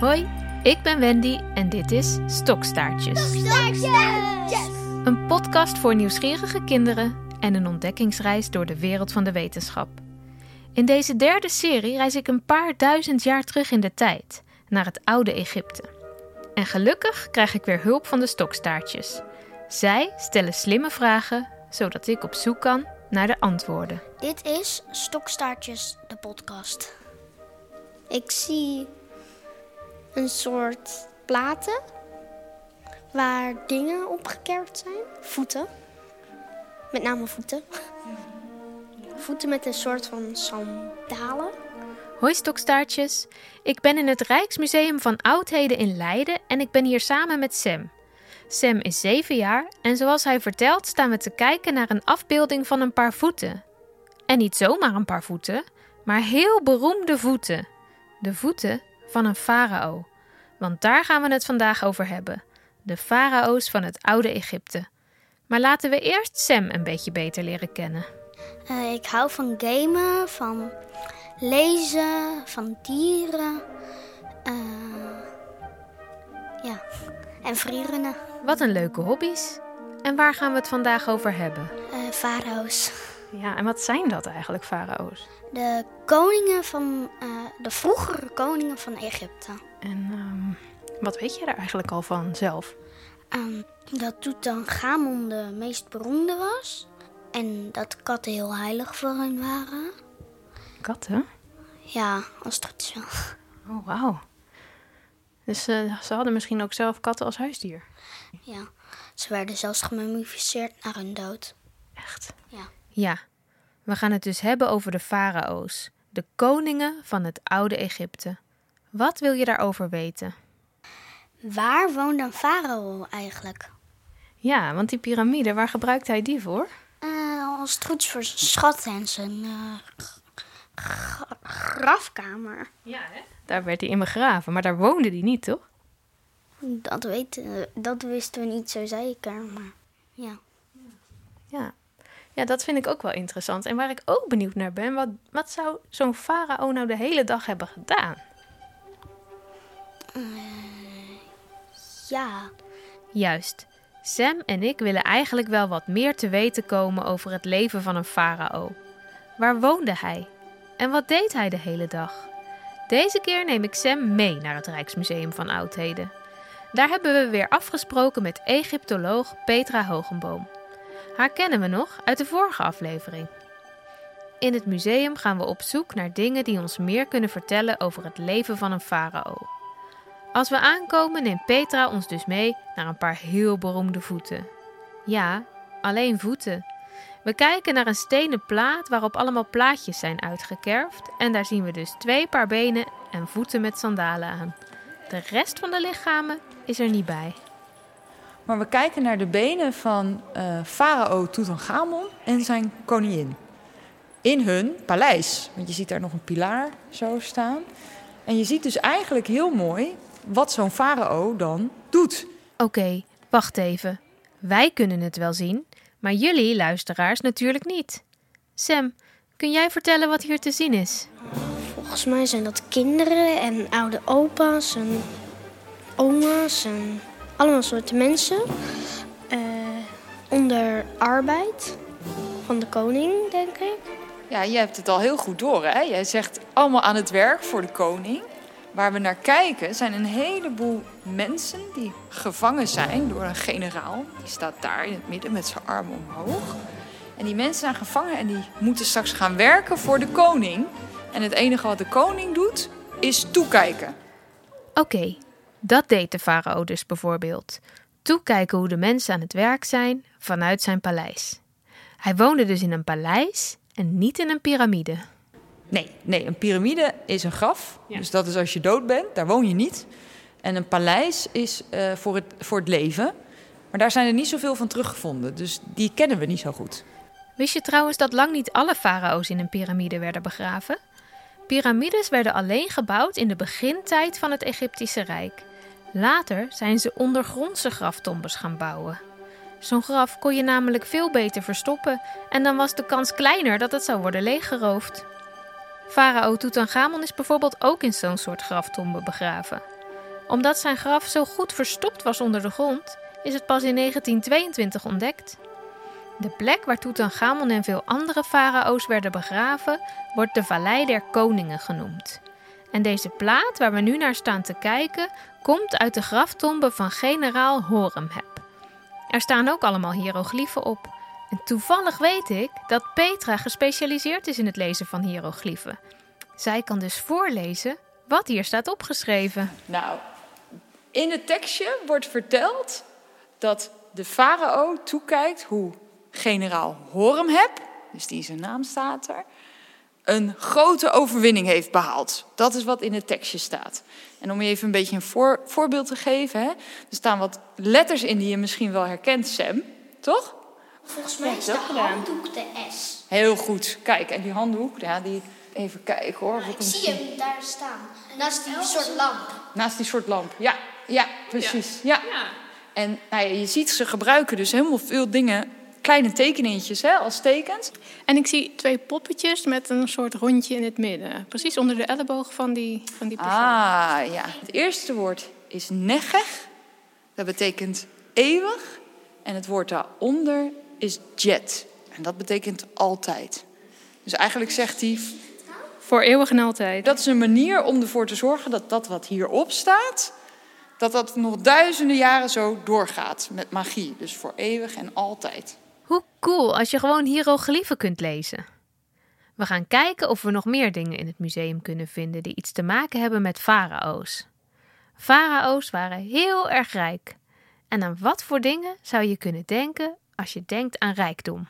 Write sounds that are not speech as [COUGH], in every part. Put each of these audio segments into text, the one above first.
Hoi, ik ben Wendy en dit is Stokstaartjes. Een podcast voor nieuwsgierige kinderen en een ontdekkingsreis door de wereld van de wetenschap. In deze derde serie reis ik een paar duizend jaar terug in de tijd, naar het oude Egypte. En gelukkig krijg ik weer hulp van de stokstaartjes. Zij stellen slimme vragen, zodat ik op zoek kan naar de antwoorden. Dit is Stokstaartjes, de podcast. Ik zie een soort platen waar dingen opgekerfd zijn. Voeten. Met name voeten. Voeten met een soort van sandalen. Hoi stokstaartjes, ik ben in het Rijksmuseum van Oudheden in Leiden en ik ben hier samen met Sam. Sam is 7 jaar en zoals hij vertelt staan we te kijken naar een afbeelding van een paar voeten. En niet zomaar een paar voeten, maar heel beroemde voeten. De voeten van een farao. Want daar gaan we het vandaag over hebben. De farao's van het oude Egypte. Maar laten we eerst Sam een beetje beter leren kennen. Eh, ik hou van gamen, van lezen, van dieren. eh, ja, en freerunnen. Wat een leuke hobby's. En waar gaan we het vandaag over hebben? Eh farao's. Ja, en wat zijn dat eigenlijk, farao's? De koningen van, de vroegere koningen van Egypte. En ehm, wat weet je daar eigenlijk al van zelf? Ehm, dat Tutankhamon de meest beroemde was. En dat katten heel heilig voor hen waren. Katten? Ja, als het goed is wel. Oh, wauw. Dus eh, ze hadden misschien ook zelf katten als huisdier. Ja, ze werden zelfs gemummificeerd na hun dood. Echt? Ja. Ja, we gaan het dus hebben over de farao's, de koningen van het oude Egypte. Wat wil je daarover weten? Waar woonde een farao eigenlijk? Ja, want die piramide, waar gebruikt hij die voor? Eh, als is voor zijn schat en zijn eh, grafkamer. Ja, hè? Daar werd hij in begraven, maar daar woonde hij niet, toch? Dat, weten, dat wisten we niet zo zeker, maar ja. Ja. Ja, dat vind ik ook wel interessant. En waar ik ook benieuwd naar ben, wat, wat zou zo'n farao nou de hele dag hebben gedaan? Ja, Juist. Sam en ik willen eigenlijk wel wat meer te weten komen over het leven van een farao. Waar woonde hij? En wat deed hij de hele dag? Deze keer neem ik Sam mee naar het Rijksmuseum van Oudheden. Daar hebben we weer afgesproken met Egyptoloog Petra Hogenboom. Haar kennen we nog uit de vorige aflevering. In het museum gaan we op zoek naar dingen die ons meer kunnen vertellen over het leven van een farao. Als we aankomen neemt Petra ons dus mee naar een paar heel beroemde voeten. Ja, alleen voeten. We kijken naar een stenen plaat waarop allemaal plaatjes zijn uitgekerfd en daar zien we dus twee paar benen en voeten met sandalen aan. De rest van de lichamen is er niet bij. Maar we kijken naar de benen van eh, farao Tutankhamon en zijn koningin. In hun paleis. Want je ziet daar nog een pilaar zo staan. En je ziet dus eigenlijk heel mooi wat zo'n farao dan doet. Oké, wacht even. Wij kunnen het wel zien, maar jullie luisteraars natuurlijk niet. Sam, kun jij vertellen wat hier te zien is? volgens mij zijn dat kinderen en oude opa's en oma's en allemaal soorten mensen. eh, onder arbeid van de koning, denk ik. Ja, je hebt het al heel goed door, hè? Jij zegt allemaal aan het werk voor de koning. Waar we naar kijken zijn een heleboel mensen die gevangen zijn door een generaal. Die staat daar in het midden met zijn armen omhoog. En die mensen zijn gevangen en die moeten straks gaan werken voor de koning. En het enige wat de koning doet, is toekijken. Oké, dat deed de farao dus bijvoorbeeld. Toekijken hoe de mensen aan het werk zijn vanuit zijn paleis. Hij woonde dus in een paleis en niet in een piramide. Nee, nee, een piramide is een graf. Dus dat is als je dood bent, daar woon je niet. En een paleis is eh, voor, het, voor het leven. Maar daar zijn er niet zoveel van teruggevonden. Dus die kennen we niet zo goed. Wist je trouwens dat lang niet alle farao's in een piramide werden begraven? Piramides werden alleen gebouwd in de begintijd van het Egyptische Rijk. Later zijn ze ondergrondse graftombes gaan bouwen. Zo'n graf kon je namelijk veel beter verstoppen en dan was de kans kleiner dat het zou worden leeggeroofd. Farao Tutankhamon is bijvoorbeeld ook in zo'n soort graftombe begraven. Omdat zijn graf zo goed verstopt was onder de grond, is het pas in 1922 ontdekt. De plek waar Tutankhamon en veel andere farao's werden begraven, wordt de Vallei der Koningen genoemd. En deze plaat waar we nu naar staan te kijken, komt uit de graftombe van generaal Horemheb. Er staan ook allemaal hiërogliefen op. En toevallig weet ik dat Petra gespecialiseerd is in het lezen van hiërogliefen. Zij kan dus voorlezen wat hier staat opgeschreven. Nou, in het tekstje wordt verteld dat de farao toekijkt hoe generaal Horemheb, dus die zijn naam staat er, een grote overwinning heeft behaald. Dat is wat in het tekstje staat. En om je even een beetje een voor, voorbeeld te geven, hè, er staan wat letters in die je misschien wel herkent, Sam, toch? Volgens mij is de handdoek de S. Heel goed. Kijk, en die handdoek, ja, die. Even kijken hoor. of Ik zie hem daar staan. Naast die soort lamp. Naast die soort lamp. Ja, ja precies. Ja. En nou ja, je ziet ze gebruiken dus helemaal veel dingen, kleine tekeningetjes hè, als tekens. En ik zie twee poppetjes met een soort rondje in het midden. Precies onder de elleboog van die, van die persoon. Ah, ja. Het eerste woord is negech. Dat betekent eeuwig. En het woord daaronder is jet. En dat betekent altijd. Dus eigenlijk zegt hij, Voor eeuwig en altijd. dat is een manier om ervoor te zorgen dat dat wat hierop staat, dat dat nog duizenden jaren zo doorgaat met magie. Dus voor eeuwig en altijd. Hoe cool als je gewoon hiërogliefen kunt lezen. We gaan kijken of we nog meer dingen in het museum kunnen vinden die iets te maken hebben met farao's. Farao's waren heel erg rijk. En aan wat voor dingen zou je kunnen denken als je denkt aan rijkdom?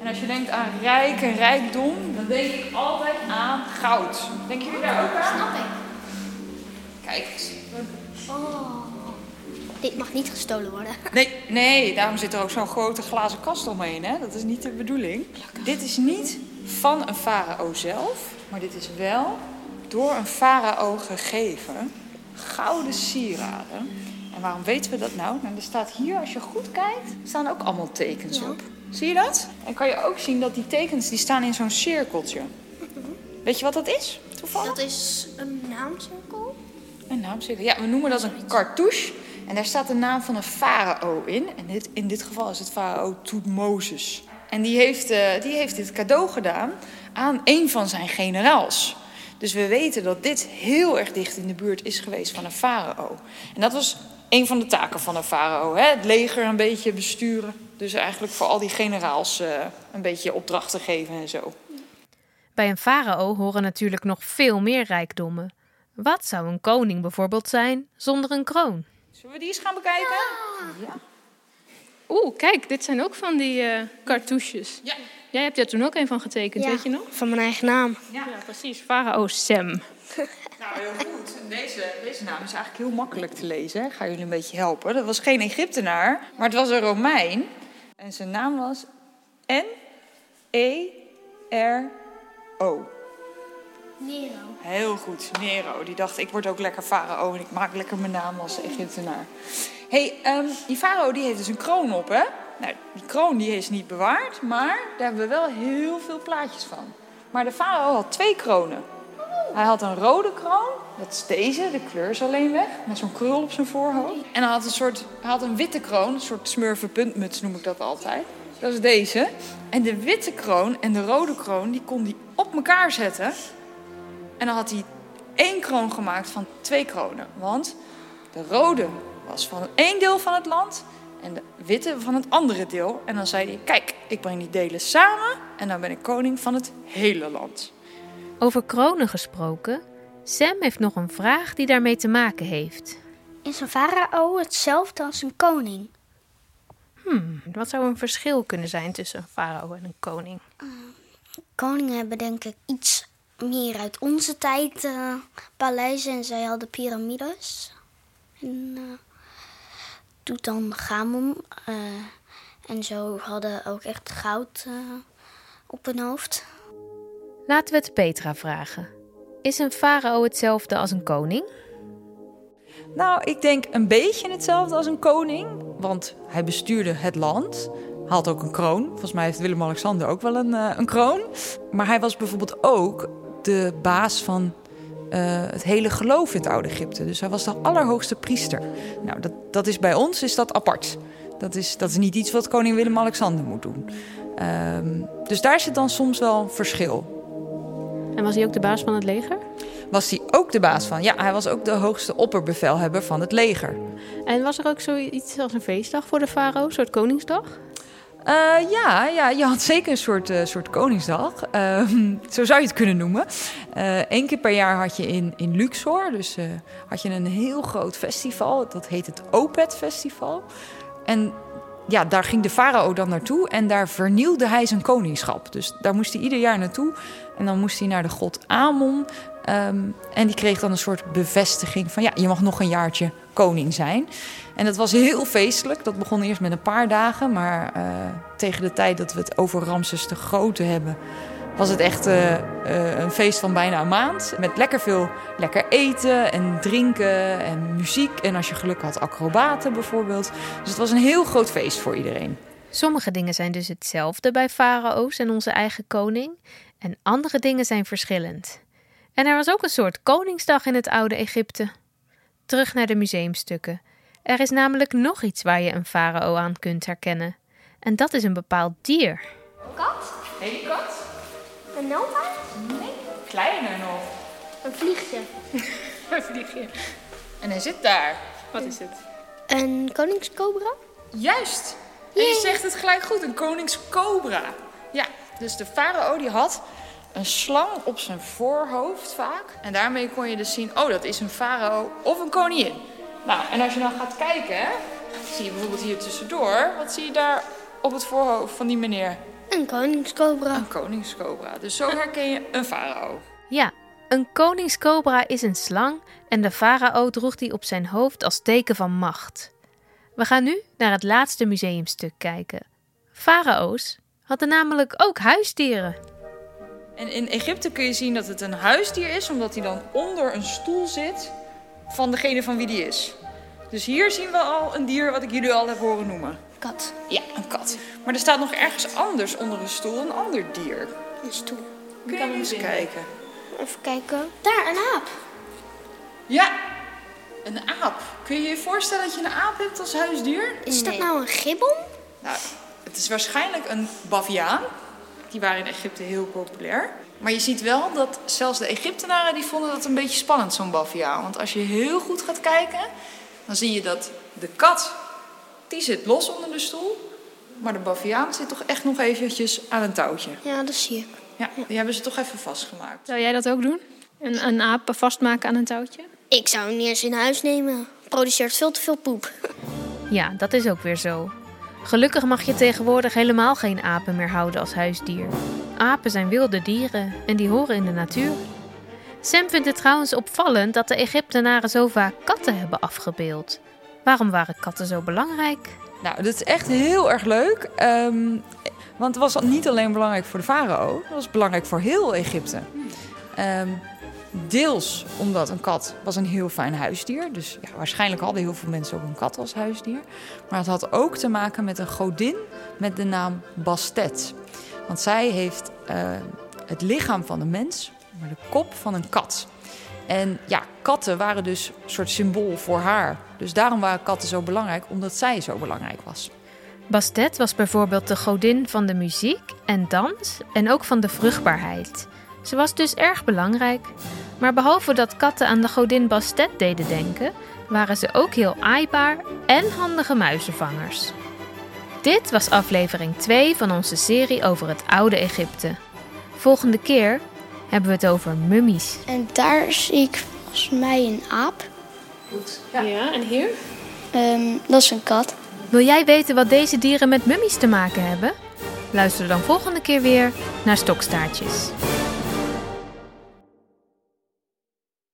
En als je denkt aan rijk en rijkdom, dan denk ik altijd aan goud. Denken jullie daar ook aan? Snap ik. Kijk eens. Oh. Dit mag niet gestolen worden. [LAUGHS] Nee, nee, daarom zit er ook zo'n grote glazen kast omheen. Hè? Dat is niet de bedoeling. Dit is niet van een farao zelf, maar dit is wel door een farao gegeven. Gouden sieraden. En waarom weten we dat nou? Nou, er staat hier, als je goed kijkt, staan ook allemaal tekens op. Zie je dat? En kan je ook zien dat die tekens die staan in zo'n cirkeltje. Weet je wat dat is? Toevallig? Dat is een naamcirkel. Een naamcirkel. Ja, we noemen dat een cartouche. En daar staat de naam van een farao in. En dit, in dit geval is het farao Toetmozes. En die heeft, eh, die heeft dit cadeau gedaan aan een van zijn generaals. Dus we weten dat dit heel erg dicht in de buurt is geweest van een farao. En dat was een van de taken van een farao. Het leger een beetje besturen. Dus eigenlijk voor al die generaals eh, een beetje opdrachten geven en zo. Bij een farao horen natuurlijk nog veel meer rijkdommen. Wat zou een koning bijvoorbeeld zijn zonder een kroon? Zullen we die eens gaan bekijken? Ja. Oeh, kijk, dit zijn ook van die eh cartouches. Ja. Jij hebt er toen ook een van getekend, Ja. weet je nog? Van mijn eigen naam. Ja, precies. Farao Sam. [LAUGHS] Nou, heel goed. Deze, deze naam is eigenlijk heel makkelijk te lezen. hè. Ik ga jullie een beetje helpen. Dat was geen Egyptenaar, maar het was een Romein. En zijn naam was N-E-R-O. Nero. Heel goed, Nero. Die dacht, ik word ook lekker farao en ik maak lekker mijn naam als Egyptenaar. hey, ehm, die farao die heeft dus een kroon op, hè? Nou, die kroon die is niet bewaard, maar daar hebben we wel heel veel plaatjes van. Maar de farao had twee kronen. Hij had een rode kroon, dat is deze, de kleur is alleen weg, met zo'n krul op zijn voorhoofd. En hij had een soort, hij had een witte kroon, een soort smurfenpuntmuts noem ik dat altijd. Dat is deze. En de witte kroon en de rode kroon, die kon hij op elkaar zetten. En dan had hij één kroon gemaakt van twee kronen. Want de rode was van één deel van het land en de witte van het andere deel. En dan zei hij, kijk, ik breng die delen samen en dan ben ik koning van het hele land. Over kronen gesproken, Sam heeft nog een vraag die daarmee te maken heeft. Is een farao hetzelfde als een koning? Hmm, wat zou een verschil kunnen zijn tussen een farao en een koning? Koningen hebben denk ik iets meer uit onze tijd eh, paleizen en zij hadden piramides. En uh, Tutankhamon eh en zo hadden ook echt goud eh, op hun hoofd. Laten we het Petra vragen. Is een farao hetzelfde als een koning? Nou, ik denk een beetje hetzelfde als een koning. Want hij bestuurde het land. Hij had ook een kroon. Volgens mij heeft Willem-Alexander ook wel een, eh, een kroon. Maar hij was bijvoorbeeld ook de baas van eh, het hele geloof in het oude Egypte. Dus hij was de allerhoogste priester. Nou, dat, dat is bij ons is dat apart. Dat is, dat is niet iets wat koning Willem-Alexander moet doen. Ehm, dus daar zit dan soms wel verschil. En was hij ook de baas van het leger? Was hij ook de baas van? Ja, hij was ook de hoogste opperbevelhebber van het leger. En was er ook zoiets als een feestdag voor de farao, een soort Koningsdag? Uh, ja, ja, je had zeker een soort, uh, soort Koningsdag. Uh, zo zou je het kunnen noemen. Eén keer per jaar had je in, in Luxor, dus had je een heel groot festival. Dat heet het Opet Festival. En ja, daar ging de farao dan naartoe en daar vernielde hij zijn koningschap. Dus daar moest hij ieder jaar naartoe. En dan moest hij naar de god Amon. Um, en die kreeg dan een soort bevestiging van ja, je mag nog een jaartje koning zijn. En dat was heel feestelijk. Dat begon eerst met een paar dagen. Maar uh, tegen de tijd dat we het over Ramses de Grote hebben, was het echt uh, uh, een feest van bijna een maand. Met lekker veel lekker eten en drinken en muziek. En als je geluk had, acrobaten bijvoorbeeld. Dus het was een heel groot feest voor iedereen. Sommige dingen zijn dus hetzelfde bij farao's en onze eigen koning. En andere dingen zijn verschillend. En er was ook een soort Koningsdag in het oude Egypte. Terug naar de museumstukken. Er is namelijk nog iets waar je een farao aan kunt herkennen. En dat is een bepaald dier. Kat? Hele kat? Een? Nee, kleiner nog. Een vliegje. [LAUGHS] een vliegje. En hij zit daar. Wat is het? Een koningscobra? Juist. En je zegt het gelijk goed, een koningscobra. Ja, dus de farao die had een slang op zijn voorhoofd vaak. En daarmee kon je dus zien, oh dat is een farao of een koningin. Nou, en als je dan gaat kijken, zie je bijvoorbeeld hier tussendoor, wat zie je daar op het voorhoofd van die meneer? Een koningscobra. Een koningscobra. Dus zo herken je een farao. Ja, een koningscobra is een slang en de farao droeg die op zijn hoofd als teken van macht. We gaan nu naar het laatste museumstuk kijken. Farao's hadden namelijk ook huisdieren. En in Egypte kun je zien dat het een huisdier is, omdat hij dan onder een stoel zit van degene van wie die is. Dus hier zien we al een dier wat ik jullie al heb horen noemen. Kat. Ja, een kat. Maar er staat nog ergens anders onder een stoel een ander dier. Een stoel. Kun je eens kijken? Even kijken. Daar, een aap. Ja, een aap. Kun je je voorstellen dat je een aap hebt als huisdier? Is dat nou een gibbon? Nou, het is waarschijnlijk een baviaan. Die waren in Egypte heel populair. Maar je ziet wel dat zelfs de Egyptenaren die vonden dat een beetje spannend, zo'n baviaan. Want als je heel goed gaat kijken, dan zie je dat de kat, die zit los onder de stoel. Maar de baviaan zit toch echt nog eventjes aan een touwtje. Ja, dat zie ik. Ja, die hebben ze toch even vastgemaakt. Zou jij dat ook doen? Een, een aap vastmaken aan een touwtje? Ik zou hem niet eens in huis nemen. Produceert veel te veel poep. Ja, dat is ook weer zo. Gelukkig mag je tegenwoordig helemaal geen apen meer houden als huisdier. Apen zijn wilde dieren en die horen in de natuur. Sam vindt het trouwens opvallend dat de Egyptenaren zo vaak katten hebben afgebeeld. Waarom waren katten zo belangrijk? Nou, dat is echt heel erg leuk. Um, want het was niet alleen belangrijk voor de farao, het was belangrijk voor heel Egypte. Um, deels omdat een kat was een heel fijn huisdier. Dus ja, waarschijnlijk hadden heel veel mensen ook een kat als huisdier. Maar het had ook te maken met een godin met de naam Bastet. Want zij heeft uh, het lichaam van een mens, maar de kop van een kat. En ja, katten waren dus een soort symbool voor haar. Dus daarom waren katten zo belangrijk, omdat zij zo belangrijk was. Bastet was bijvoorbeeld de godin van de muziek en dans en ook van de vruchtbaarheid. Ze was dus erg belangrijk. Maar behalve dat katten aan de godin Bastet deden denken, waren ze ook heel aaibaar en handige muizenvangers. Dit was aflevering 2 van onze serie over het oude Egypte. Volgende keer hebben we het over mummies. En daar zie ik volgens mij een aap. Goed. Ja, ja en hier? Um, dat is een kat. Wil jij weten wat deze dieren met mummies te maken hebben? Luister dan volgende keer weer naar Stokstaartjes.